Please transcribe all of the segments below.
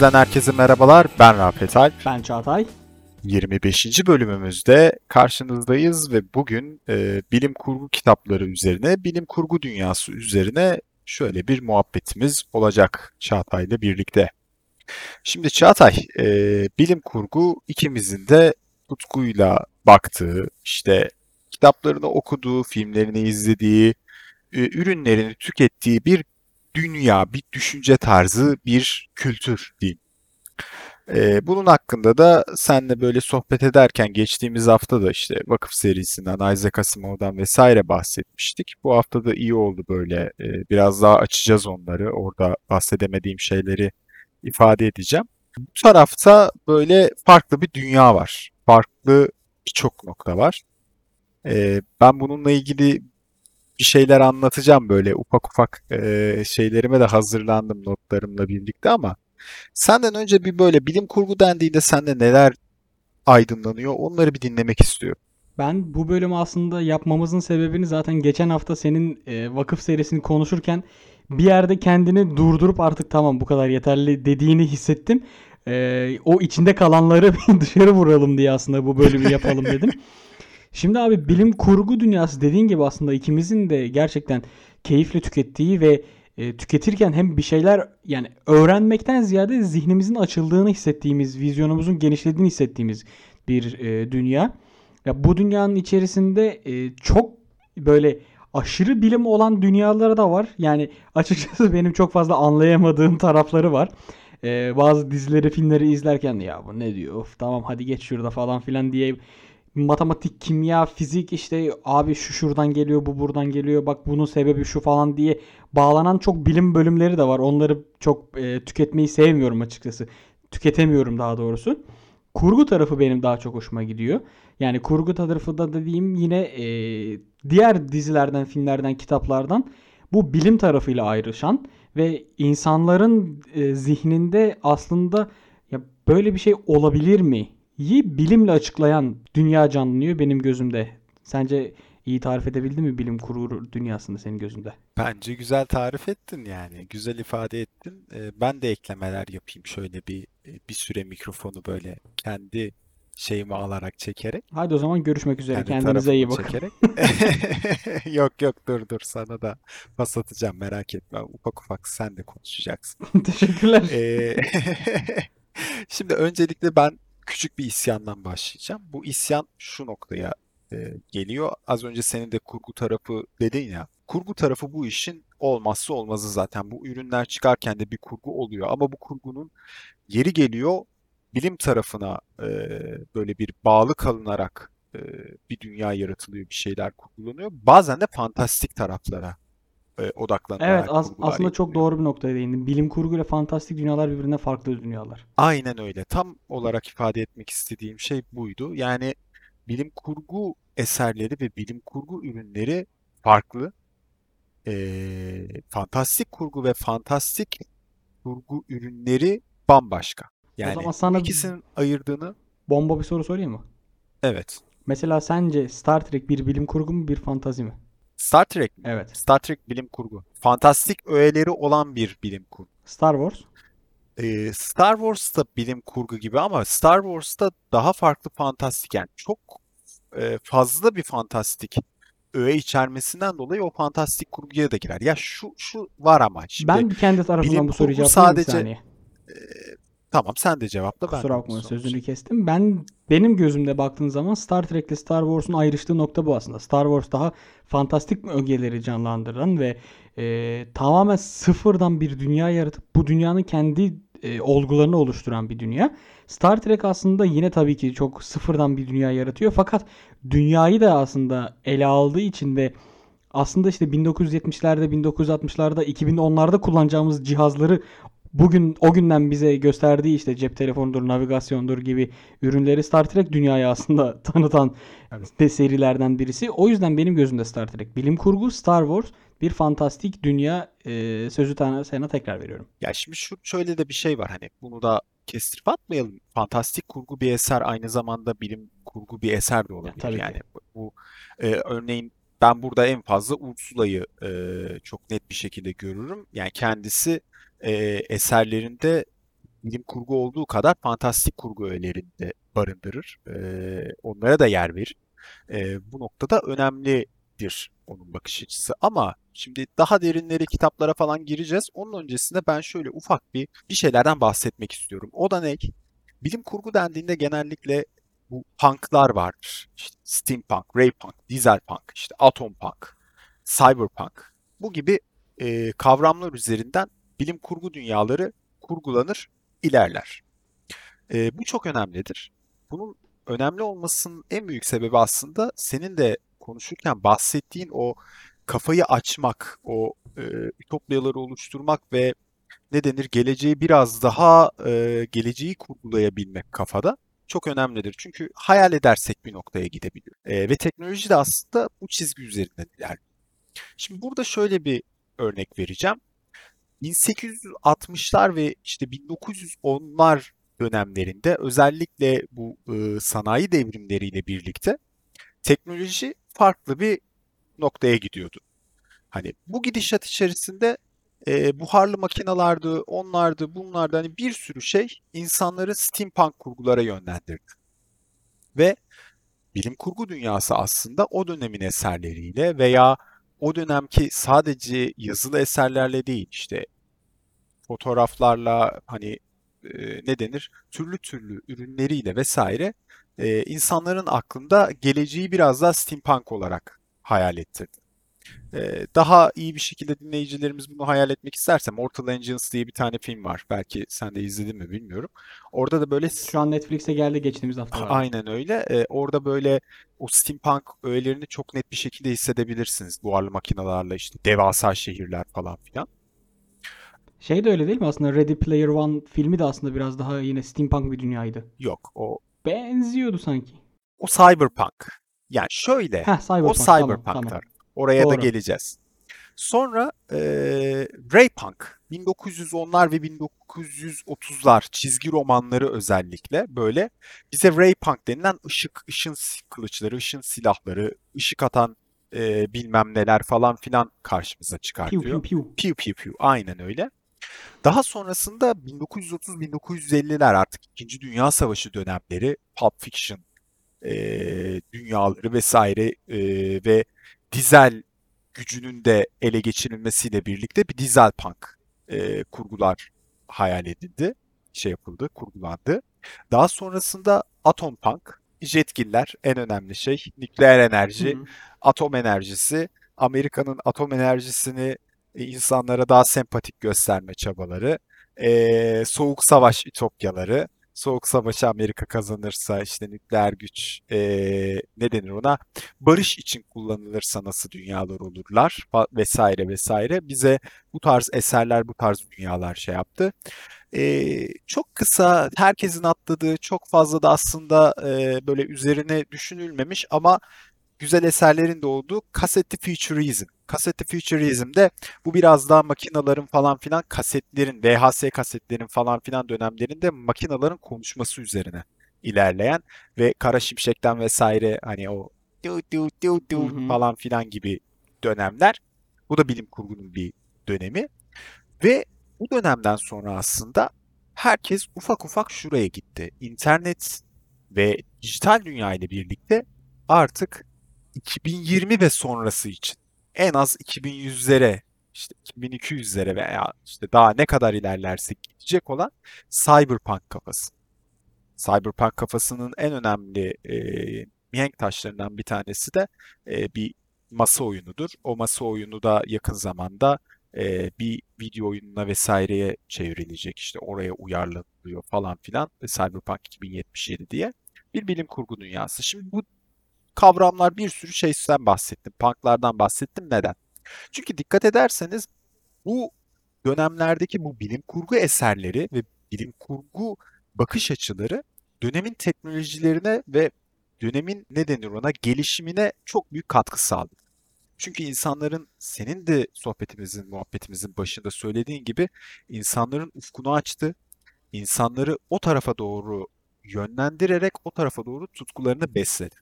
Diziden herkese merhabalar. Ben Rafet Alp. Ben Çağatay. 25. bölümümüzde karşınızdayız ve bugün e, bilim kurgu kitapları üzerine, bilim kurgu dünyası üzerine şöyle bir muhabbetimiz olacak Çağatay ile birlikte. Şimdi Çağatay, e, bilim kurgu ikimizin de tutkuyla baktığı, işte kitaplarını okuduğu, filmlerini izlediği, e, ürünlerini tükettiği bir dünya, bir düşünce tarzı, bir kültür diyeyim. Ee, bunun hakkında da senle böyle sohbet ederken geçtiğimiz hafta da işte Vakıf serisinden, Isaac Asimov'dan vesaire bahsetmiştik. Bu hafta da iyi oldu böyle. Ee, biraz daha açacağız onları. Orada bahsedemediğim şeyleri ifade edeceğim. Bu tarafta böyle farklı bir dünya var. Farklı birçok nokta var. Ee, ben bununla ilgili bir şeyler anlatacağım böyle ufak ufak e, şeylerime de hazırlandım notlarımla birlikte ama senden önce bir böyle bilim kurgu dendiğinde sende neler aydınlanıyor onları bir dinlemek istiyorum. Ben bu bölümü aslında yapmamızın sebebini zaten geçen hafta senin e, vakıf serisini konuşurken bir yerde kendini durdurup artık tamam bu kadar yeterli dediğini hissettim. E, o içinde kalanları dışarı vuralım diye aslında bu bölümü yapalım dedim. Şimdi abi bilim kurgu dünyası dediğin gibi aslında ikimizin de gerçekten keyifle tükettiği ve e, tüketirken hem bir şeyler yani öğrenmekten ziyade zihnimizin açıldığını hissettiğimiz, vizyonumuzun genişlediğini hissettiğimiz bir e, dünya. Ya bu dünyanın içerisinde e, çok böyle aşırı bilim olan dünyaları da var. Yani açıkçası benim çok fazla anlayamadığım tarafları var. Ee, bazı dizileri, filmleri izlerken ya bu ne diyor? Of tamam hadi geç şurada falan filan diye matematik, kimya, fizik işte abi şu şuradan geliyor, bu buradan geliyor. Bak bunun sebebi şu falan diye bağlanan çok bilim bölümleri de var. Onları çok e, tüketmeyi sevmiyorum açıkçası. Tüketemiyorum daha doğrusu. Kurgu tarafı benim daha çok hoşuma gidiyor. Yani kurgu tarafı da dediğim yine e, diğer dizilerden, filmlerden, kitaplardan bu bilim tarafıyla ayrışan ve insanların e, zihninde aslında ya böyle bir şey olabilir mi yi bilimle açıklayan dünya canlanıyor benim gözümde. Sence iyi tarif edebildi mi bilim kurgu dünyasında senin gözünde? Bence güzel tarif ettin yani. Güzel ifade ettin. Ee, ben de eklemeler yapayım şöyle bir bir süre mikrofonu böyle kendi şeyimi alarak çekerek. Haydi o zaman görüşmek üzere. Kendi Kendinize iyi bakın. Çekerek. yok yok dur dur sana da pas atacağım merak etme. Ufak ufak sen de konuşacaksın. Teşekkürler. Ee, şimdi öncelikle ben küçük bir isyandan başlayacağım. Bu isyan şu noktaya e, geliyor. Az önce senin de kurgu tarafı dedin ya. Kurgu tarafı bu işin olmazsa olmazı zaten. Bu ürünler çıkarken de bir kurgu oluyor. Ama bu kurgunun yeri geliyor bilim tarafına e, böyle bir bağlı kalınarak e, bir dünya yaratılıyor, bir şeyler kurgulanıyor. Bazen de fantastik taraflara e, odaklanarak Evet as- aslında çok doğru bir noktaya değindin. Bilim kurgu ile fantastik dünyalar birbirine farklı dünyalar. Aynen öyle. Tam olarak ifade etmek istediğim şey buydu. Yani bilim kurgu eserleri ve bilim kurgu ürünleri farklı. E, fantastik kurgu ve fantastik kurgu ürünleri bambaşka. Yani zaman sana ikisinin ayırdığını bomba bir soru sorayım mı? Evet. Mesela sence Star Trek bir bilim kurgu mu bir fantazi mi? Star Trek mi? Evet. Star Trek bilim kurgu. Fantastik öğeleri olan bir bilim kurgu. Star Wars? Ee, Star Wars da bilim kurgu gibi ama Star Wars'ta daha farklı fantastik yani çok e, fazla bir fantastik öğe içermesinden dolayı o fantastik kurguya da girer. Ya şu şu var ama şimdi Ben kendi tarafından bu soruyu cevaplayayım sadece, bir saniye. E, Tamam sen de cevapla. Kusura bakma sözünü kestim. Ben benim gözümde baktığın zaman Star Trek ile Star Wars'un ayrıştığı nokta bu aslında. Star Wars daha fantastik ögeleri canlandıran ve e, tamamen sıfırdan bir dünya yaratıp bu dünyanın kendi e, olgularını oluşturan bir dünya. Star Trek aslında yine tabii ki çok sıfırdan bir dünya yaratıyor fakat dünyayı da aslında ele aldığı için ve aslında işte 1970'lerde, 1960'larda, 2010'larda kullanacağımız cihazları bugün o günden bize gösterdiği işte cep telefonudur, navigasyondur gibi ürünleri Star Trek dünyayı aslında tanıtan evet. de serilerden birisi. O yüzden benim gözümde Star Trek bilim kurgu, Star Wars bir fantastik dünya e, sözü tane sana tekrar veriyorum. Ya şimdi şu şöyle de bir şey var hani bunu da kestirip atmayalım. Fantastik kurgu bir eser aynı zamanda bilim kurgu bir eser de olabilir. Ya, tabii yani ki. bu e, örneğin ben burada en fazla Ursula'yı e, çok net bir şekilde görürüm. Yani kendisi e, eserlerinde bilim kurgu olduğu kadar fantastik kurgu öğelerini de barındırır. Ee, onlara da yer verir. Ee, bu noktada önemlidir onun bakış açısı. Ama şimdi daha derinleri kitaplara falan gireceğiz. Onun öncesinde ben şöyle ufak bir bir şeylerden bahsetmek istiyorum. O da ne? Bilim kurgu dendiğinde genellikle bu punklar vardır. İşte steampunk, raypunk, dieselpunk, işte atom punk, cyberpunk. Bu gibi e, kavramlar üzerinden bilim kurgu dünyaları kurgulanır, ilerler. E, bu çok önemlidir. Bunun önemli olmasının en büyük sebebi aslında senin de konuşurken bahsettiğin o kafayı açmak, o e, ütopyaları oluşturmak ve ne denir geleceği biraz daha e, geleceği kurgulayabilmek kafada çok önemlidir. Çünkü hayal edersek bir noktaya gidebiliyor. E, ve teknoloji de aslında bu çizgi üzerinden ilerliyor. Şimdi burada şöyle bir örnek vereceğim. 1860'lar ve işte 1910'lar dönemlerinde özellikle bu e, sanayi devrimleriyle birlikte teknoloji farklı bir noktaya gidiyordu. Hani bu gidişat içerisinde e, buharlı makinalardı, onlardı, bunlardı hani bir sürü şey insanları steampunk kurgulara yönlendirdi. Ve bilim kurgu dünyası aslında o dönemin eserleriyle veya o dönemki sadece yazılı eserlerle değil işte fotoğraflarla hani e, ne denir türlü türlü ürünleriyle vesaire e, insanların aklında geleceği biraz daha steampunk olarak hayal ettirdi. Daha iyi bir şekilde dinleyicilerimiz bunu hayal etmek isterse Mortal Engines diye bir tane film var. Belki sen de izledin mi bilmiyorum. Orada da böyle Şu an Netflix'e geldi geçtiğimiz haftalarda. Aynen öyle. Ee, orada böyle o steampunk öğelerini çok net bir şekilde hissedebilirsiniz. Buharlı makinalarla işte devasa şehirler falan filan. Şey de öyle değil mi aslında? Ready Player One filmi de aslında biraz daha yine steampunk bir dünyaydı. Yok o Benziyordu sanki. o cyberpunk. Yani şöyle Heh o Cyberpunk tamam cyberpunk tamam. Oraya da Doğru. geleceğiz. Sonra eee Raypunk 1910'lar ve 1930'lar çizgi romanları özellikle böyle bize Raypunk denilen ışık, ışın kılıçları, ışın silahları, ışık atan eee, bilmem neler falan filan karşımıza Piu çıkartıyor. piu piu. Piu piu piu aynen öyle. Daha sonrasında 1930-1950'ler artık İkinci Dünya Savaşı dönemleri Pulp Fiction eee, dünyaları vesaire eee, ve dizel gücünün de ele geçirilmesiyle birlikte bir dizel punk eee, kurgular hayal edildi, şey yapıldı, kurgulandı. Daha sonrasında atom punk, jetgiller en önemli şey, nükleer enerji, hı. atom enerjisi, Amerika'nın atom enerjisini e, insanlara daha sempatik gösterme çabaları, e, soğuk savaş ütopyaları, soğuk savaşı Amerika kazanırsa işte nükleer güç e, ne denir ona? Barış için kullanılırsa nasıl dünyalar olurlar vesaire vesaire. Bize bu tarz eserler, bu tarz dünyalar şey yaptı. E, çok kısa, herkesin atladığı, çok fazla da aslında e, böyle üzerine düşünülmemiş ama güzel eserlerin de olduğu kasetli futurizm. Kasetli futurizm'de bu biraz daha makinaların falan filan kasetlerin, VHS kasetlerin falan filan dönemlerinde makinaların konuşması üzerine ilerleyen ve Kara Şimşek'ten vesaire hani o du du du du falan filan gibi dönemler. Bu da bilim kurgunun bir dönemi. Ve bu dönemden sonra aslında herkes ufak ufak şuraya gitti. İnternet ve dijital dünya ile birlikte artık 2020 ve sonrası için en az 2100'lere işte 2200'lere veya işte daha ne kadar ilerlersek gidecek olan cyberpunk kafası. Cyberpunk kafasının en önemli e, mihenk taşlarından bir tanesi de e, bir masa oyunudur. O masa oyunu da yakın zamanda e, bir video oyununa vesaireye çevrilecek işte oraya uyarlanıyor falan filan e, Cyberpunk 2077 diye bir bilim kurgu dünyası. Şimdi bu kavramlar bir sürü şeyden bahsettim. Punklardan bahsettim. Neden? Çünkü dikkat ederseniz bu dönemlerdeki bu bilim kurgu eserleri ve bilim kurgu bakış açıları dönemin teknolojilerine ve dönemin ne denir ona gelişimine çok büyük katkı sağladı. Çünkü insanların senin de sohbetimizin, muhabbetimizin başında söylediğin gibi insanların ufkunu açtı. İnsanları o tarafa doğru yönlendirerek o tarafa doğru tutkularını besledi.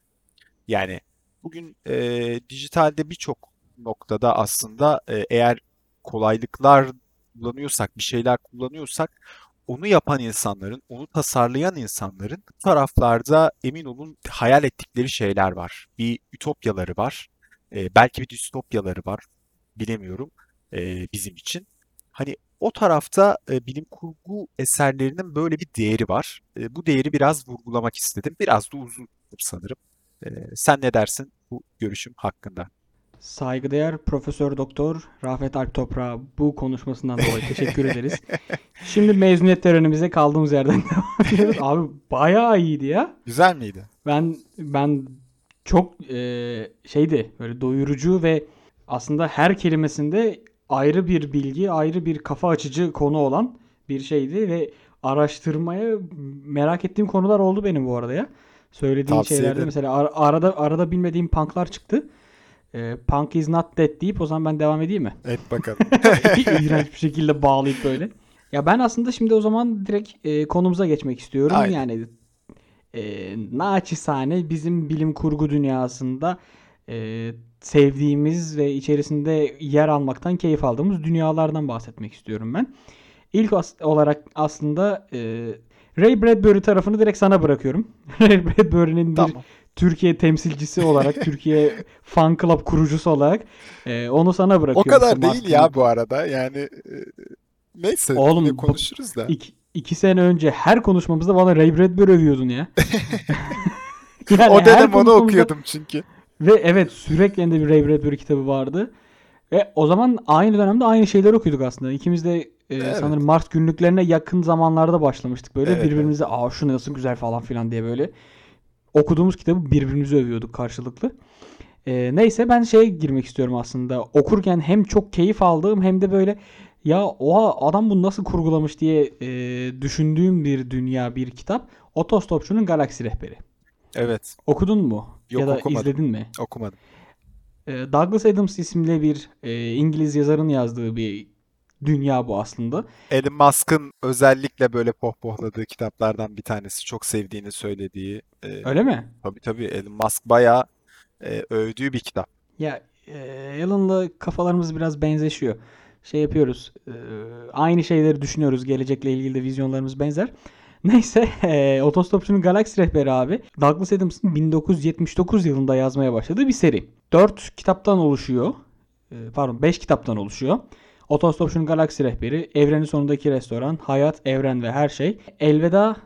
Yani bugün e, dijitalde birçok noktada aslında e, eğer kolaylıklar kullanıyorsak, bir şeyler kullanıyorsak onu yapan insanların, onu tasarlayan insanların bu taraflarda emin olun hayal ettikleri şeyler var. Bir ütopyaları var. E, belki bir distopyaları var. Bilemiyorum e, bizim için. Hani o tarafta e, bilim kurgu eserlerinin böyle bir değeri var. E, bu değeri biraz vurgulamak istedim. Biraz da uzun sanırım. E, sen ne dersin bu görüşüm hakkında? Saygıdeğer Profesör Doktor Rafet Alp Toprağa bu konuşmasından dolayı teşekkür ederiz. Şimdi mezuniyet törenimize kaldığımız yerden devam ediyoruz. Abi bayağı iyiydi ya. Güzel miydi? Ben ben çok e, şeydi böyle doyurucu ve aslında her kelimesinde ayrı bir bilgi, ayrı bir kafa açıcı konu olan bir şeydi ve araştırmaya merak ettiğim konular oldu benim bu arada ya. Söylediğin Tavsiye şeylerde ederim. mesela ar- arada arada bilmediğim punklar çıktı. E, punk is not dead deyip o zaman ben devam edeyim mi? Et bakalım. İğrenç bir şekilde bağlayıp böyle. Ya ben aslında şimdi o zaman direkt e, konumuza geçmek istiyorum. Aynen. Yani e, naçizane bizim bilim kurgu dünyasında e, sevdiğimiz ve içerisinde yer almaktan keyif aldığımız dünyalardan bahsetmek istiyorum ben. İlk as- olarak aslında e, Ray Bradbury tarafını direkt sana bırakıyorum. Ray Bradbury'nin bir Tamam. Türkiye temsilcisi olarak, Türkiye fan club kurucusu olarak e, onu sana O bırakıyorum. kadar İşte değil ya bu arada. Yani e, neyse Oğlum, konuşuruz da. İki, iki sene önce her konuşmamızda bana Ray Bradbury övüyordun ya. Yani O dönem onu okuyordum çünkü. Ve evet sürekli elinde bir Ray Bradbury kitabı vardı. Ve o zaman aynı dönemde aynı şeyleri okuyorduk aslında. İkimiz de e, Evet. sanırım Mars günlüklerine yakın zamanlarda başlamıştık böyle. Evet, birbirimize aa şu nasıl güzel falan filan diye böyle okuduğumuz kitabı birbirimize övüyorduk karşılıklı. E, neyse ben şeye girmek istiyorum aslında. Okurken hem çok keyif aldığım hem de böyle ya oha adam bunu nasıl kurgulamış diye e, düşündüğüm bir dünya bir kitap. Otostopçunun Galaksi Rehberi. Evet. Okudun mu? Yok, ya da okumadım. izledin mi? Okumadım. Ee, Douglas Adams isimli bir e, İngiliz yazarın yazdığı bir dünya bu aslında. Elon Musk'ın özellikle böyle pohpohladığı kitaplardan bir tanesi. Çok sevdiğini söylediği. e, Öyle mi? tabii tabii Elon Musk bayağı e, övdüğü bir kitap. Ya e, Alan'la kafalarımız biraz benzeşiyor. Şey yapıyoruz. e, aynı şeyleri düşünüyoruz. Gelecekle ilgili de vizyonlarımız benzer. Neyse, e, Otostopçunun Galaksi Rehberi abi. Douglas Adams'ın 1979 yılında yazmaya başladığı bir seri. 4 kitaptan oluşuyor. E, pardon 5 kitaptan oluşuyor. Otostopçunun Galaksi Rehberi, Evrenin Sonundaki Restoran, Hayat, Evren ve Her Şey, Elveda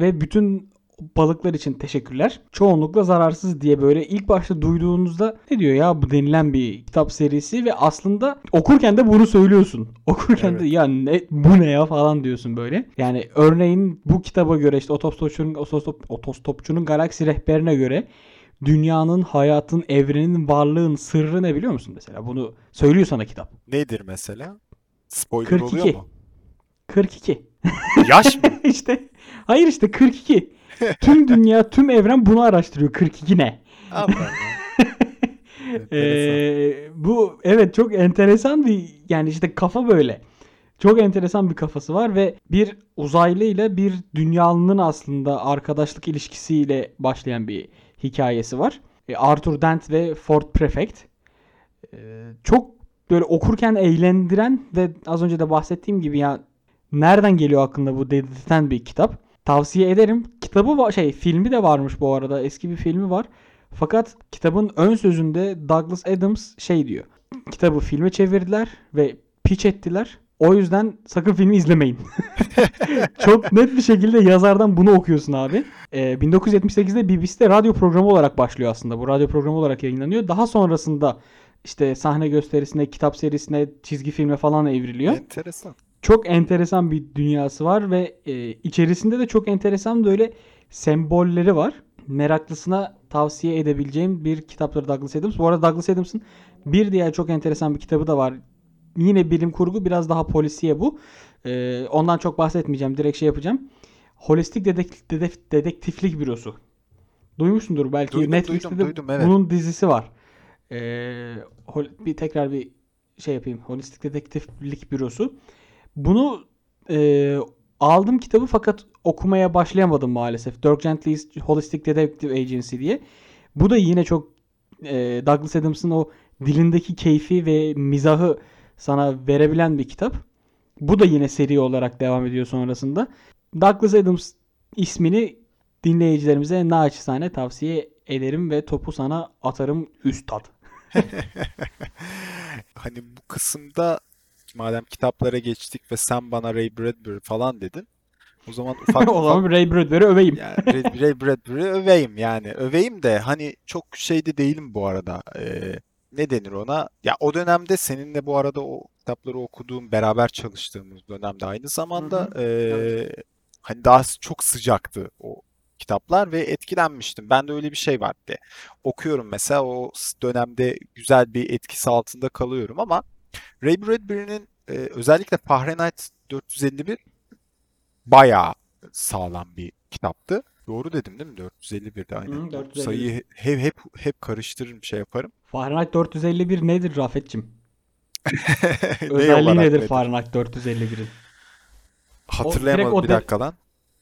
ve bütün balıklar için teşekkürler. Çoğunlukla zararsız diye böyle ilk başta duyduğunuzda ne diyor ya bu denilen bir kitap serisi ve aslında okurken de bunu söylüyorsun. Okurken de Evet. ya ne bu ne ya falan diyorsun böyle. Yani örneğin bu kitaba göre işte otostopçunun otostop, otostopçunun galaksi rehberine göre dünyanın, hayatın, evrenin, varlığın sırrı ne biliyor musun mesela? Bunu söylüyor sana kitap. Nedir mesela? Spoiler 42. oluyor mu? 42. Yaş mı? işte hayır işte 42. Tüm dünya, tüm evren bunu araştırıyor. 42 ne? Ee, bu evet çok enteresan bir yani işte kafa böyle. Çok enteresan bir kafası var ve bir uzaylı ile bir dünyalının aslında arkadaşlık ilişkisiyle başlayan bir hikayesi var. E, Arthur Dent ve Ford Prefect. Ee, çok böyle okurken eğlendiren ve az önce de bahsettiğim gibi ya nereden geliyor aklına bu dedirten bir kitap. Tavsiye ederim. Kitabı var şey filmi de varmış bu arada. Eski bir filmi var. Fakat kitabın ön sözünde Douglas Adams şey diyor. Kitabı filme çevirdiler ve pitch ettiler. O yüzden sakın filmi izlemeyin. Çok net bir şekilde yazardan bunu okuyorsun abi. Ee, 1978'de BBC'de radyo programı olarak başlıyor aslında. Bu radyo programı olarak yayınlanıyor. Daha sonrasında işte sahne gösterisine, kitap serisine, çizgi filme falan evriliyor Enteresan. çok enteresan bir dünyası var ve e, içerisinde de çok enteresan böyle sembolleri var. Meraklısına tavsiye edebileceğim bir kitaptır Douglas Adams. Bu arada Douglas Adams'ın bir diğer çok enteresan bir kitabı da var. Yine bilim kurgu biraz daha polisiye bu. E, ondan çok bahsetmeyeceğim. Direkt şey yapacağım. Holistik Dedek- Dedek- Dedektiflik Bürosu. Duymuşsundur belki. Duydum, Netflix'te duydum, de duydum, evet. bunun dizisi var. E, hol- bir tekrar bir şey yapayım. Holistik Dedektiflik Bürosu. Bunu e, aldım kitabı fakat okumaya başlayamadım maalesef. Dirk Gently's Holistic Detective Agency diye. Bu da yine çok e, Douglas Adams'ın o dilindeki keyfi ve mizahı sana verebilen bir kitap. Bu da yine seri olarak devam ediyor sonrasında. Douglas Adams ismini dinleyicilerimize naçizane tavsiye ederim ve topu sana atarım üstad. Hani bu kısımda madem kitaplara geçtik ve sen bana Ray Bradbury falan dedin. O zaman ufak o ufak zaman Ray Bradbury öveyim. yani Ray, Ray Bradbury öveyim yani. Öveyim de hani çok şeyde değilim bu arada. Ee, ne denir ona? Ya o dönemde seninle bu arada o kitapları okuduğum, beraber çalıştığımız dönemde aynı Hı zamanda hı. Evet. ee, hani daha çok sıcaktı o kitaplar ve etkilenmiştim. Ben de öyle bir şey vardı. Okuyorum mesela o dönemde güzel bir etkisi altında kalıyorum ama Ray Bradbury'nin e, özellikle Fahrenheit 451 bayağı sağlam bir kitaptı. Doğru dedim değil mi? 451'de aynen. Hı, O 451. sayıyı hep hep hep karıştırırım şey yaparım. Fahrenheit 451 nedir Rafet'cim? Özelliği nedir nedir? Fahrenheit 451'in? O direkt Hatırlayamadım o bir dakika lan.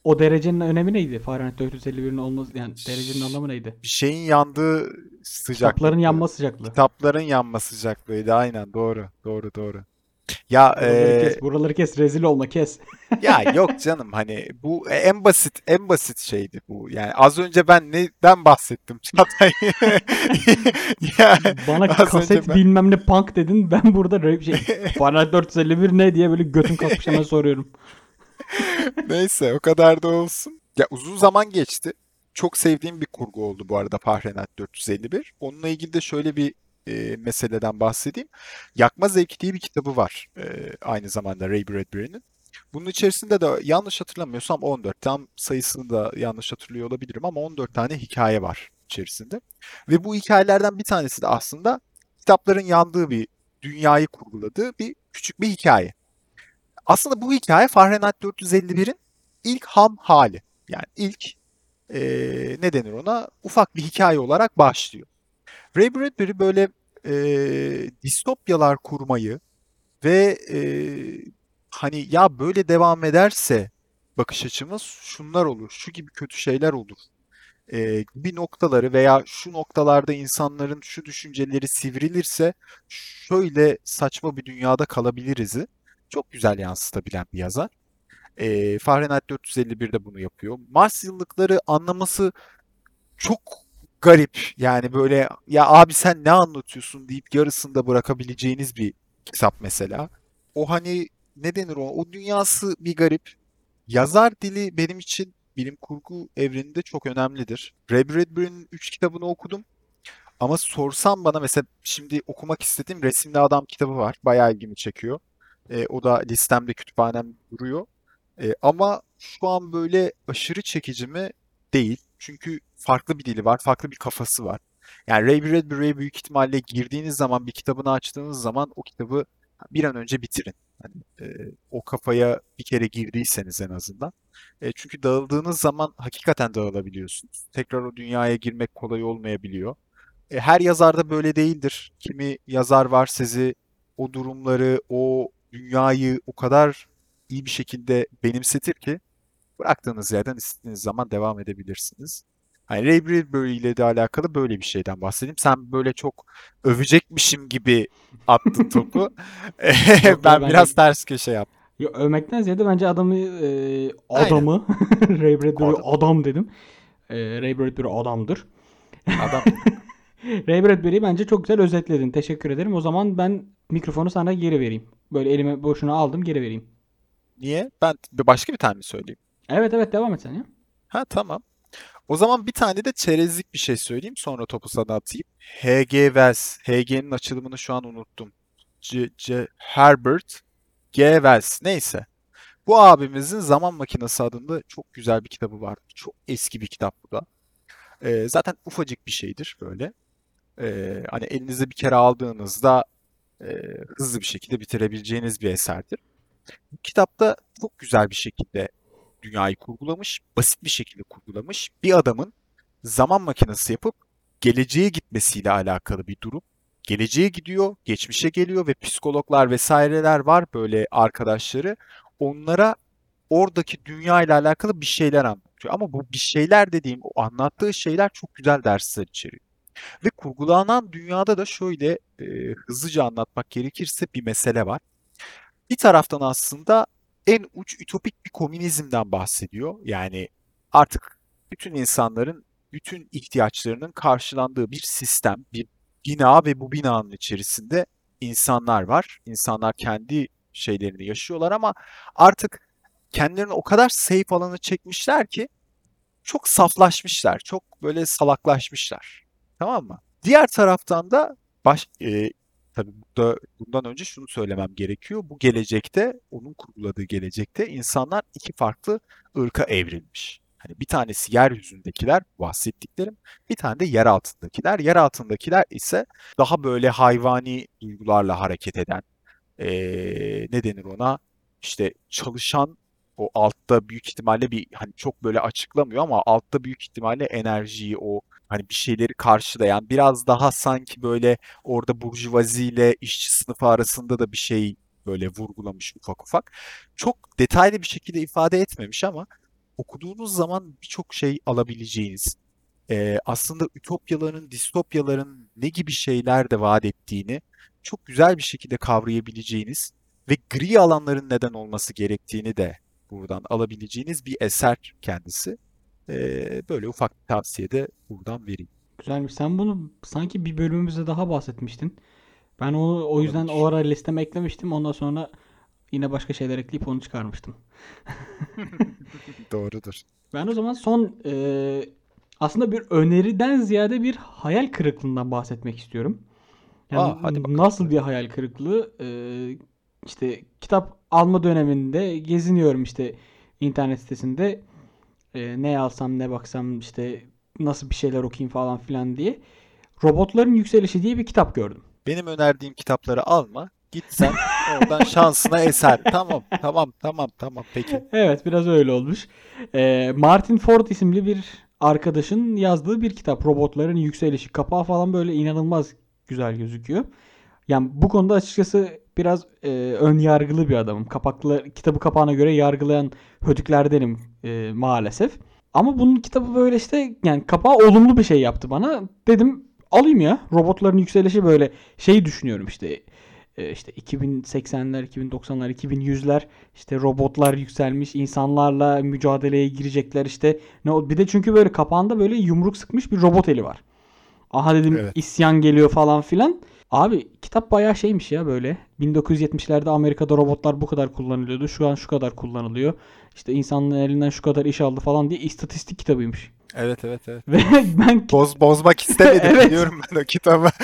o derecenin önemi neydi? Fahrenheit 451'in olması yani derecenin anlamı neydi? Bir şeyin yandığı Kitapların sıcaklıktı. yanma sıcaklığı. Kitapların yanma sıcaklığıydı. Aynen doğru. Doğru doğru. Ya Buraları e, kes, buraları kes, rezil olma kes. Ya yok canım hani bu en basit en basit şeydi bu. Yani az önce ben neden bahsettim Çağatay? Bana kaset ben bilmem ne punk dedin. Ben burada rap şey Fahrenheit 451 ne diye böyle götüm kalkmış hemen soruyorum. neyse o kadar da olsun. Ya uzun zaman geçti. Çok sevdiğim bir kurgu oldu bu arada Fahrenheit 451. Onunla ilgili de şöyle bir e, meseleden bahsedeyim. Yakma Zevki diye bir kitabı var. e, aynı zamanda Ray Bradbury'nin. Bunun içerisinde de yanlış hatırlamıyorsam 14. Tam sayısını da yanlış hatırlıyor olabilirim ama 14 tane hikaye var içerisinde. Ve bu hikayelerden bir tanesi de aslında kitapların yandığı bir dünyayı kurguladığı bir küçük bir hikaye. Aslında bu hikaye Fahrenheit 451'in ilk ham hali. Yani ilk eee ne denir ona? Ufak bir hikaye olarak başlıyor. Ray Bradbury böyle eee, distopyalar kurmayı ve eee, hani ya böyle devam ederse bakış açımız şunlar olur, şu gibi kötü şeyler olur eee, gibi noktaları veya şu noktalarda insanların şu düşünceleri sivrilirse şöyle saçma bir dünyada kalabiliriz'i çok güzel yansıtabilen bir yazar. Eee Fahrenheit 451'de bunu yapıyor. Mars yıllıkları anlaması çok garip. Yani böyle ya abi sen ne anlatıyorsun deyip yarısında bırakabileceğiniz bir kitap mesela. O hani ne denir o? O dünyası bir garip. Yazar dili benim için bilim kurgu evreninde çok önemlidir. Ray Bradbury'nin 3 kitabını okudum. Ama sorsam bana mesela şimdi okumak istediğim Resimli Adam kitabı var. Bayağı ilgimi çekiyor. E, o da listemde kütüphanem duruyor. E, ama şu an böyle aşırı çekici mi? Değil. Çünkü farklı bir dili var, farklı bir kafası var. Yani Ray Bradbury'e büyük ihtimalle girdiğiniz zaman, bir kitabını açtığınız zaman o kitabı bir an önce bitirin. Hani, e, o kafaya bir kere girdiyseniz en azından. E, çünkü dağıldığınız zaman hakikaten dağılabiliyorsunuz. Tekrar o dünyaya girmek kolay olmayabiliyor. E, her yazar da böyle değildir. Kimi yazar var sizi o durumları, o dünyayı o kadar iyi bir şekilde benimsetir ki bıraktığınız yerden istediğiniz zaman devam edebilirsiniz. Hani Ray Bradbury ile de alakalı böyle bir şeyden bahsedeyim. Sen böyle çok övecekmişim gibi attın topu. Ben bence biraz ters köşe yaptım. Yo, övmekten ziyade bence adamı e, adamı Ray Bradbury Adam. adam dedim. E, Ray Bradbury adamdır. Adam Ray Bradbury'yi bence çok güzel özetledin. Teşekkür ederim. O zaman ben mikrofonu sana geri vereyim. Böyle elime boşuna aldım geri vereyim. niye? Ben başka bir tane mi söyleyeyim? Evet evet devam et sen ya. Ha tamam. O zaman bir tane de çerezlik bir şey söyleyeyim. Sonra topu sana atayım. H.G. Wells. H.G.'nin açılımını şu an unuttum. C. C. Herbert G. Wells. Neyse. Bu abimizin Zaman Makinesi adında çok güzel bir kitabı var. Çok eski bir kitap bu da. Ee, zaten ufacık bir şeydir böyle. Ee, hani elinize bir kere aldığınızda e, hızlı bir şekilde bitirebileceğiniz bir eserdir. Bu kitapta çok güzel bir şekilde dünyayı kurgulamış, basit bir şekilde kurgulamış. Bir adamın zaman makinesi yapıp geleceğe gitmesiyle alakalı bir durum. Geleceğe gidiyor, geçmişe geliyor ve psikologlar vesaireler var böyle arkadaşları. Onlara oradaki dünya ile alakalı bir şeyler anlatıyor. Ama bu bir şeyler dediğim o anlattığı şeyler çok güzel dersler içeriyor. Ve kurgulanan dünyada da şöyle e, hızlıca anlatmak gerekirse bir mesele var. Bir taraftan aslında en uç ütopik bir komünizmden bahsediyor. Yani artık bütün insanların bütün ihtiyaçlarının karşılandığı bir sistem, bir bina ve bu binanın içerisinde insanlar var. İnsanlar kendi şeylerini yaşıyorlar ama artık kendilerini o kadar safe alanı çekmişler ki çok saflaşmışlar, çok böyle salaklaşmışlar. Tamam mı? Diğer taraftan da baş, e, tabii burada bundan önce şunu söylemem gerekiyor. Bu gelecekte, onun kurguladığı gelecekte insanlar iki farklı ırka evrilmiş. Hani bir tanesi yeryüzündekiler bahsettiklerim, bir tane de yer altındakiler. Yer altındakiler ise daha böyle hayvani duygularla hareket eden, ee, ne denir ona? İşte çalışan o altta büyük ihtimalle bir hani çok böyle açıklamıyor ama altta büyük ihtimalle enerjiyi o hani bir şeyleri karşılayan biraz daha sanki böyle orada burjuvazi ile işçi sınıfı arasında da bir şey böyle vurgulamış ufak ufak. Çok detaylı bir şekilde ifade etmemiş ama okuduğunuz zaman birçok şey alabileceğiniz, e, aslında ütopyaların, distopyaların ne gibi şeyler de vaat ettiğini çok güzel bir şekilde kavrayabileceğiniz ve gri alanların neden olması gerektiğini de buradan alabileceğiniz bir eser kendisi. E, böyle ufak bir tavsiye de buradan vereyim. Güzelmiş. Sen bunu sanki bir bölümümüzde daha bahsetmiştin. Ben onu o yüzden o ara listeme eklemiştim. Ondan sonra yine başka şeyler ekleyip onu çıkarmıştım. Doğrudur. Ben o zaman son e, aslında bir öneriden ziyade bir hayal kırıklığından bahsetmek istiyorum. Yani Aa, hadi bakalım. nasıl bir hayal kırıklığı? E, işte kitap alma döneminde geziniyorum işte internet sitesinde. E, ne alsam ne baksam işte nasıl bir şeyler okuyayım falan filan diye. Robotların Yükselişi diye bir kitap gördüm. Benim önerdiğim kitapları alma. Git sen oradan şansına eser. Tamam, tamam, tamam, tamam. Peki. Evet biraz öyle olmuş. Ee, Martin Ford isimli bir arkadaşın yazdığı bir kitap. Robotların yükselişi. Kapağı falan böyle inanılmaz güzel gözüküyor. Yani bu konuda açıkçası biraz e, ön yargılı bir adamım. Kapaklı kitabı kapağına göre yargılayan hötüklerdenim e, maalesef. Ama bunun kitabı böyle işte yani kapağı olumlu bir şey yaptı bana. Dedim alayım ya. Robotların yükselişi böyle şey düşünüyorum işte e, işte 2080'ler, 2090'lar, 2100'ler işte robotlar yükselmiş, insanlarla mücadeleye girecekler işte. Ne o- bir de çünkü böyle kapağında böyle yumruk sıkmış bir robot eli var. Aha dedim Evet. isyan geliyor falan filan. Abi kitap bayağı şeymiş ya böyle. 1970'lerde Amerika'da robotlar bu kadar kullanılıyordu. Şu an şu kadar kullanılıyor. İşte insanların elinden şu kadar iş aldı falan diye istatistik kitabıymış. Evet, evet, evet. Ve ben Boz, bozmak istemedim Evet. biliyorum ben o kitabı.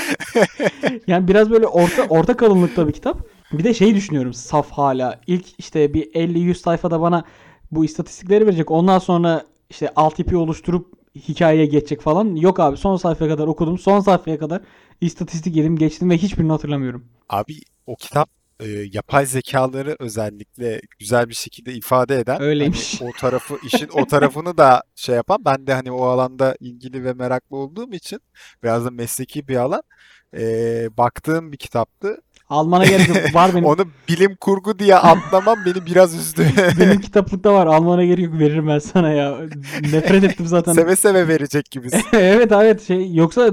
Yani biraz böyle orta orta kalınlıkta bir kitap. Bir de şey düşünüyorum saf hala. İlk işte bir 50-100 sayfada bana bu istatistikleri verecek. Ondan sonra işte altyapı oluşturup hikayeye geçecek falan. Yok abi son sayfaya kadar okudum. Son sayfaya kadar istatistik yedim geçtim ve hiçbirini hatırlamıyorum. Abi o kitap e, yapay zekaları özellikle güzel bir şekilde ifade eden Öyleymiş. hani o tarafı işin o tarafını da şey yapan ben de hani o alanda ilgili ve meraklı olduğum için biraz da mesleki bir alan e, baktığım bir kitaptı. Almana gerek yok. Var benim. Onu bilim kurgu diye atlamam beni biraz üzdü. Benim kitaplıkta var. Almana gerek yok. Veririm ben sana ya. Nefret ettim zaten. Seve seve verecek gibisin. evet evet şey yoksa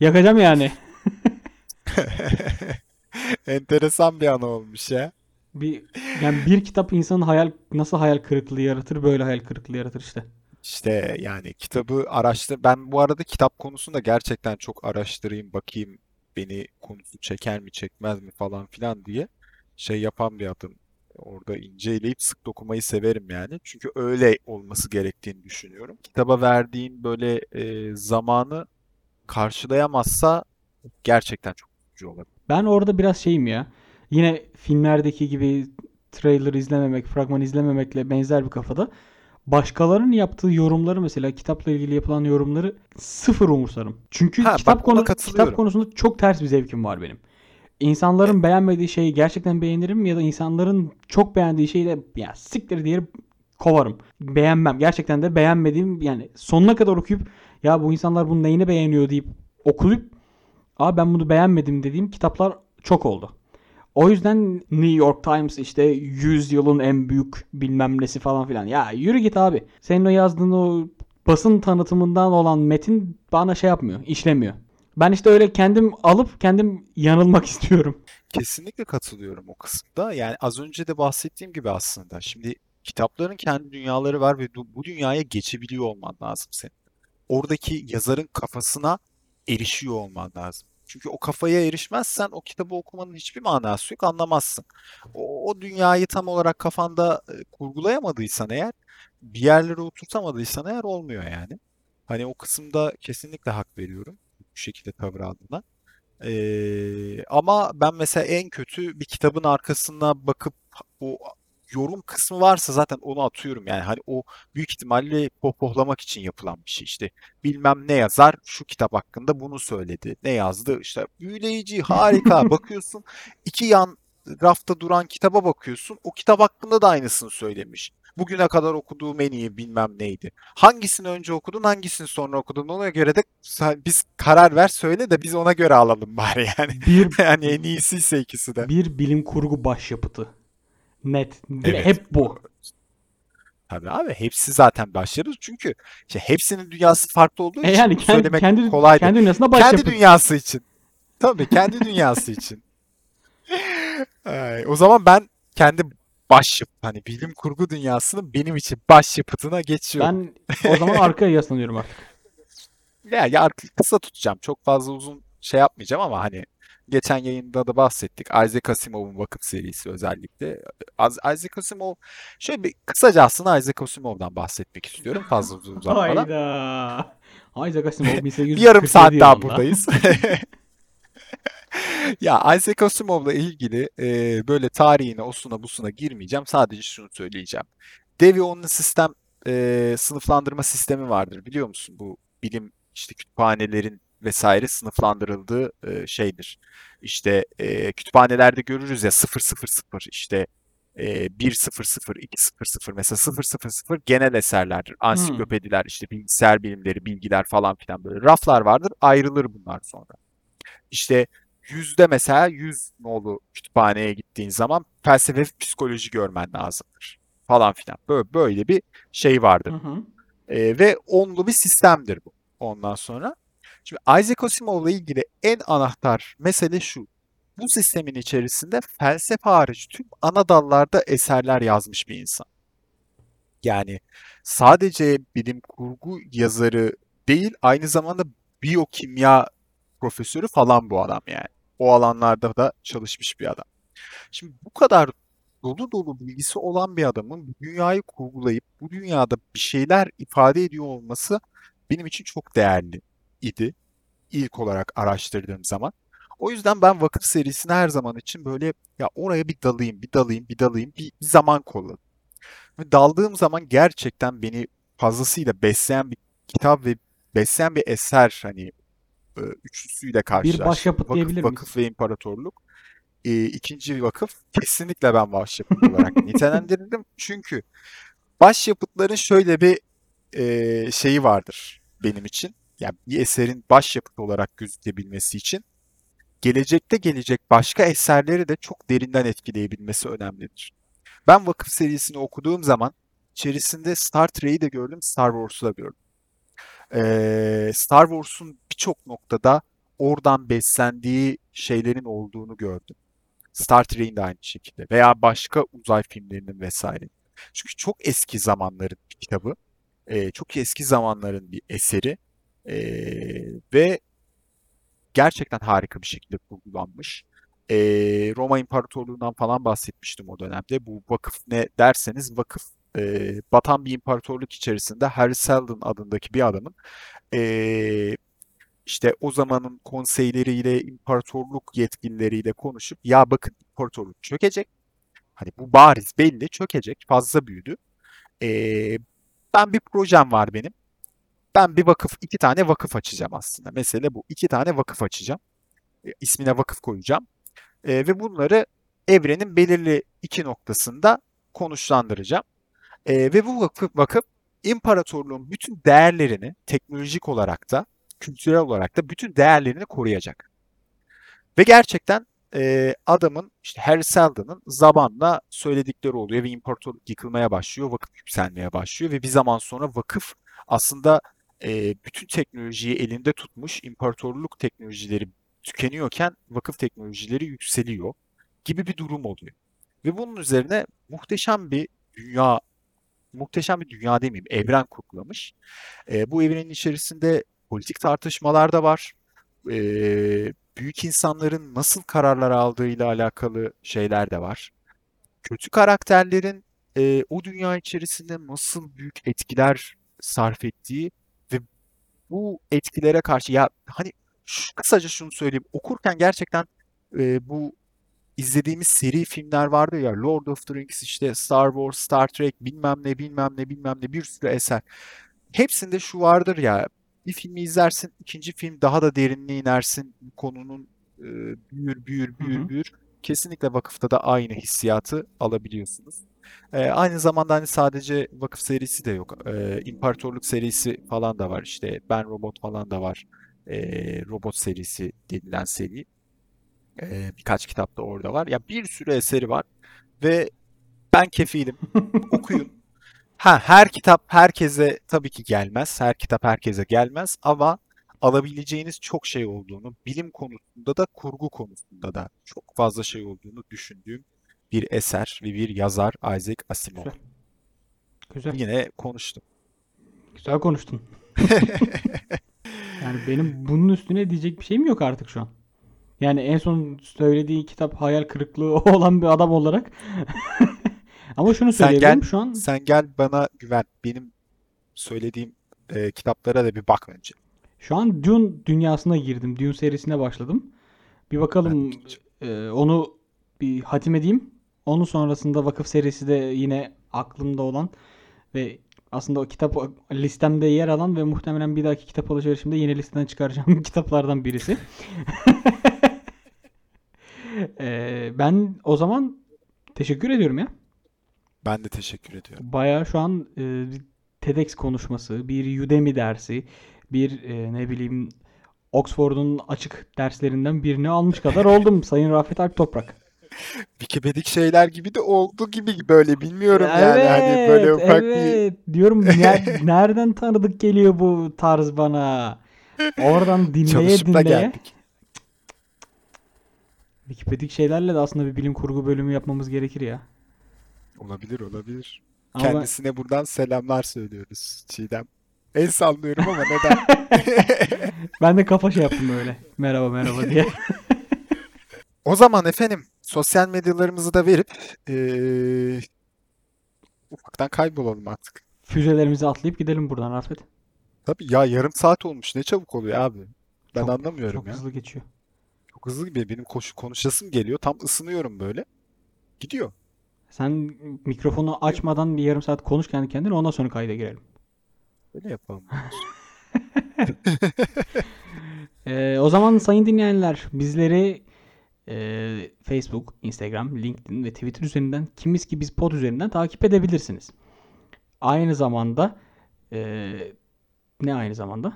yakacağım yani. Enteresan bir an olmuş ya. Bir yani bir kitap insanın hayal nasıl hayal kırıklığı yaratır böyle hayal kırıklığı yaratır işte. İşte yani kitabı araştır. Ben bu arada kitap konusunda gerçekten çok araştırayım, bakayım beni konusu çeker mi, çekmez mi falan filan diye şey yapan bir adam. Orada inceleyip sık dokumayı severim yani. Çünkü öyle olması gerektiğini düşünüyorum. Kitaba verdiğin böyle e, zamanı karşılayamazsa gerçekten çok üzücü olabilir. Ben orada biraz şeyim ya. Yine filmlerdeki gibi trailer izlememek, fragman izlememekle benzer bir kafada. Başkalarının yaptığı yorumları mesela kitapla ilgili yapılan yorumları sıfır umursarım. Çünkü Ha, kitap bak konu kitap konusunda çok ters bir zevkim var benim. İnsanların beğenmediği şeyi gerçekten beğenirim ya da insanların çok beğendiği şeyi de ya siktir diye kovarım. Beğenmem. Gerçekten de beğenmediğim yani sonuna kadar okuyup ya bu insanlar bunun neyini beğeniyor deyip okuyup Abi ben bunu beğenmedim dediğim kitaplar çok oldu. O yüzden New York Times işte 100 yılın en büyük bilmem nesi falan filan. Ya yürü git abi. Senin o yazdığın o basın tanıtımından olan metin bana şey yapmıyor, işlemiyor. Ben işte öyle kendim alıp kendim yanılmak istiyorum. Kesinlikle katılıyorum o kısımda. Yani az önce de bahsettiğim gibi aslında. Şimdi kitapların kendi dünyaları var ve bu dünyaya geçebiliyor olman lazım senin. Oradaki yazarın kafasına erişiyor olman lazım. Çünkü o kafaya erişmezsen o kitabı okumanın hiçbir manası yok, anlamazsın. O, o dünyayı tam olarak kafanda e, kurgulayamadıysan eğer, bir yerlere oturtamadıysan eğer olmuyor yani. Hani o kısımda kesinlikle hak veriyorum bu şekilde tavır aldığına. Ee, ama ben mesela en kötü bir kitabın arkasına bakıp o yorum kısmı varsa zaten onu atıyorum. Yani hani o büyük ihtimalle pohpohlamak için yapılan bir şey. İşte bilmem ne yazar şu kitap hakkında bunu söyledi ne yazdı? İşte büyüleyici harika bakıyorsun iki yan rafta duran kitaba bakıyorsun o kitap hakkında da aynısını söylemiş. Bugüne kadar okuduğum en iyi bilmem neydi. Hangisini önce okudun hangisini sonra okudun? Ona göre de biz karar ver söyle de biz ona göre alalım bari yani. Bir yani en iyisiyse ikisi de. bir bilim kurgu başyapıtı. Net. Evet. Hep bu. Tabii abi hepsi zaten başlarız çünkü işte hepsinin dünyası farklı olduğu E için yani kendi söylemek kendi kolay kendi dünyasında Kendi başyapıt. dünyası için. Tabii kendi dünyası için. Ay, o zaman ben kendi başyapıt hani bilim kurgu dünyasının benim için başyapıtına geçiyorum. Ben o zaman arkaya yaslanıyorum artık. Ya, ya artık kısa tutacağım. Çok fazla uzun şey yapmayacağım ama hani geçen yayında da bahsettik. Isaac Asimov'un Vakıf serisi özellikle. Isaac Asimov şöyle bir kısaca aslında Isaac Asimov'dan bahsetmek istiyorum fazla uzatmadan. Hayda. Isaac Asimov Bir 1847 yarım saat daha yılında. buradayız. Ya Isaac Asimov'la ilgili e, böyle tarihine, osuna, busuna girmeyeceğim. Sadece şunu söyleyeceğim. Dewey Onlu sistem e, sınıflandırma sistemi vardır. Biliyor musun? Bu bilim işte kütüphanelerin vesaire sınıflandırıldığı e, şeydir. İşte e, kütüphanelerde görürüz ya 000 işte e, 100, 200 mesela 000 genel eserlerdir. Hmm. Ansiklopediler, işte bilgisayar bilimleri, bilgiler falan filan böyle raflar vardır. Ayrılır bunlar sonra. İşte yüzde mesela 100 nolu kütüphaneye gittiğin zaman felsefe ve psikoloji görmen lazımdır falan filan. Böyle, böyle bir şey vardır. Hı hı. Ee, ve onlu bir sistemdir bu. Ondan sonra. Şimdi Isaac Asimov'la ilgili en anahtar mesele şu. Bu sistemin içerisinde felsefe hariç tüm ana dallarda eserler yazmış bir insan. Yani sadece bilim kurgu yazarı değil, aynı zamanda biyokimya profesörü falan bu adam yani. O alanlarda da çalışmış bir adam. Şimdi bu kadar dolu dolu bilgisi olan bir adamın dünyayı kurgulayıp bu dünyada bir şeyler ifade ediyor olması benim için çok değerli idi ilk olarak araştırdığım zaman. O yüzden ben Vakıf serisine her zaman için böyle ya oraya bir dalayım, bir dalayım, bir dalayım, bir, bir zaman kolladım. Ve daldığım zaman gerçekten beni fazlasıyla besleyen bir kitap ve besleyen bir eser hani üçlüsüyle Bir karşılaştım. başyapıt Vakıf, diyebilir miyiz? vakıf ve imparatorluk. E, ikinci vakıf kesinlikle ben başyapıt olarak nitelendirdim. Çünkü başyapıtların şöyle bir e, şeyi vardır benim için. Yani bir eserin başyapıt olarak gözükebilmesi için gelecekte gelecek başka eserleri de çok derinden etkileyebilmesi önemlidir. Ben Vakıf serisini okuduğum zaman içerisinde Star Trek'i de gördüm, Star Wars'u da gördüm. Ee, Star Wars'un birçok noktada oradan beslendiği şeylerin olduğunu gördüm. Star Trek'in de aynı şekilde veya başka uzay filmlerinin vesaire. Çünkü çok eski zamanların bir kitabı, ee, çok eski zamanların bir eseri ee, ve gerçekten harika bir şekilde kurgulanmış. Ee, Roma İmparatorluğu'ndan falan bahsetmiştim o dönemde. Bu vakıf ne derseniz vakıf e, batan bir imparatorluk içerisinde Harry Seldon adındaki bir adamın e, işte o zamanın konseyleriyle, imparatorluk yetkilileriyle konuşup ya bakın imparatorluk çökecek. Hani bu bariz belli çökecek. Fazla büyüdü. Ee, ben bir projem var benim. Ben bir vakıf, iki tane vakıf açacağım aslında. Mesele bu. İki tane vakıf açacağım. E, ismine vakıf koyacağım. E, ve bunları evrenin belirli iki noktasında konuşlandıracağım. E, ve bu vakıf, vakıf imparatorluğun bütün değerlerini teknolojik olarak da kültürel olarak da bütün değerlerini koruyacak. Ve gerçekten e, adamın işte Harry Seldon'ın zamanla söyledikleri oluyor ve imparatorluk yıkılmaya başlıyor, vakıf yükselmeye başlıyor ve bir zaman sonra vakıf aslında e, bütün teknolojiyi elinde tutmuş imparatorluk teknolojileri tükeniyorken vakıf teknolojileri yükseliyor gibi bir durum oluyor. Ve bunun üzerine muhteşem bir dünya, muhteşem bir dünya demeyeyim, evren kurgulamış. E, bu evrenin içerisinde politik tartışmalar da var. E, büyük insanların nasıl kararlar aldığıyla alakalı şeyler de var. Kötü karakterlerin e, o dünya içerisinde nasıl büyük etkiler sarf ettiği bu etkilere karşı ya hani şu, kısaca şunu söyleyeyim okurken gerçekten e, bu izlediğimiz seri filmler vardı ya Lord of the Rings işte Star Wars, Star Trek bilmem ne bilmem ne bilmem ne bir sürü eser. Hepsinde şu vardır ya bir filmi izlersin ikinci film daha da derinliğe inersin konunun e, büyür büyür büyür Hı hı. büyür. Kesinlikle vakıfta da aynı hissiyatı alabiliyorsunuz. E, aynı zamanda hani sadece vakıf serisi de yok. E, İmparatorluk serisi falan da var. İşte Ben Robot falan da var. E, Robot serisi denilen seri. E, birkaç kitap da orada var. Ya bir sürü eseri var ve ben kefilim. Okuyun. Ha her kitap herkese tabii ki gelmez. Her kitap herkese gelmez ama alabileceğiniz çok şey olduğunu, bilim konusunda da kurgu konusunda da çok fazla şey olduğunu düşündüğüm bir eser ve bir yazar Isaac Asimov. Güzel. Güzel. Yine konuştum. Güzel konuştun. Yani benim bunun üstüne diyecek bir şeyim yok artık şu an. Yani en son söylediği kitap hayal kırıklığı olan bir adam olarak. Ama şunu Sen söyleyebilirim gel, şu an sen gel bana güven. Benim söylediğim e, kitaplara da bir bak önce. Şu an Dune dünyasına girdim. Dune serisine başladım. Bir bakalım e, onu bir hatim edeyim. Onun sonrasında Vakıf serisi de yine aklımda olan ve aslında o kitap listemde yer alan ve muhtemelen bir dahaki kitap alışverişimde yeni listeden çıkaracağım kitaplardan birisi. E, ben o zaman teşekkür ediyorum ya. Ben de teşekkür ediyorum. Bayağı şu an e, TEDx konuşması, bir Udemy dersi, bir e, ne bileyim Oxford'un açık derslerinden birini almış kadar oldum Sayın Rafet Alp Toprak. Wikipedik şeyler gibi de oldu gibi böyle bilmiyorum yani hani böyle Evet, ufak bir evet. Diyorum ner- nereden tanıdık geliyor bu tarz bana? Oradan dinleye çalışıp dinleye. geldik. Wikipedik şeylerle de aslında bir bilim kurgu bölümü yapmamız gerekir ya. Olabilir olabilir. Ama Kendisine buradan selamlar söylüyoruz Çiğdem. El sallıyorum ama neden? ben de kafa şey yaptım öyle. Merhaba merhaba diye. O zaman efendim sosyal medyalarımızı da verip eee, ufaktan kaybolalım artık. Füzelerimizi atlayıp gidelim buradan Rafet. Tabii ya yarım saat olmuş ne çabuk oluyor abi. Ben Çok anlamıyorum çok ya. hızlı geçiyor. Çok hızlı gibi benim koşu konuşasım geliyor. Tam ısınıyorum böyle. Gidiyor. Sen mikrofonu açmadan bir yarım saat konuş kendi kendine ondan sonra kayda girelim. Böyle yapalım. Ee, o zaman sayın dinleyenler bizleri e, Facebook, Instagram, LinkedIn ve Twitter üzerinden kimiz ki biz pod üzerinden takip edebilirsiniz. Aynı zamanda e, ne aynı zamanda?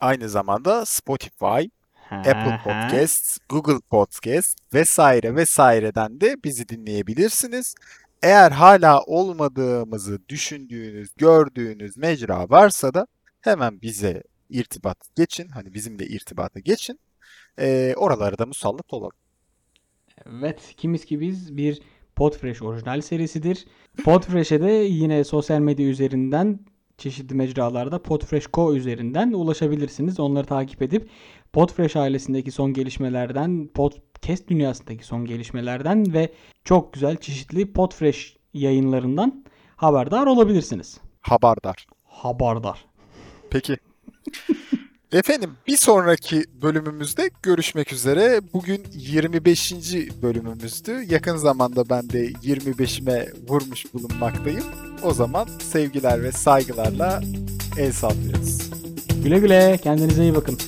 Aynı zamanda Spotify, Apple. Podcasts, Google Podcast vesaire vesaireden de bizi dinleyebilirsiniz. Eğer hala olmadığımızı düşündüğünüz, gördüğünüz mecra varsa da hemen bize irtibat geçin. Hani bizimle irtibata geçin. Ee, oralara da musallat olalım. Evet, kimiz ki biz bir Podfresh orijinal serisidir. Podfresh'e de yine sosyal medya üzerinden çeşitli mecralarda Podfresh.co üzerinden ulaşabilirsiniz. Onları takip edip Podfresh ailesindeki son gelişmelerden, podcast dünyasındaki son gelişmelerden ve çok güzel çeşitli Podfresh yayınlarından haberdar olabilirsiniz. Haberdar. Haberdar. Peki. Efendim bir sonraki bölümümüzde görüşmek üzere. Bugün 25. bölümümüzdü. Yakın zamanda ben de 25'ime vurmuş bulunmaktayım. O zaman sevgiler ve saygılarla el sallıyoruz. Güle güle, kendinize iyi bakın.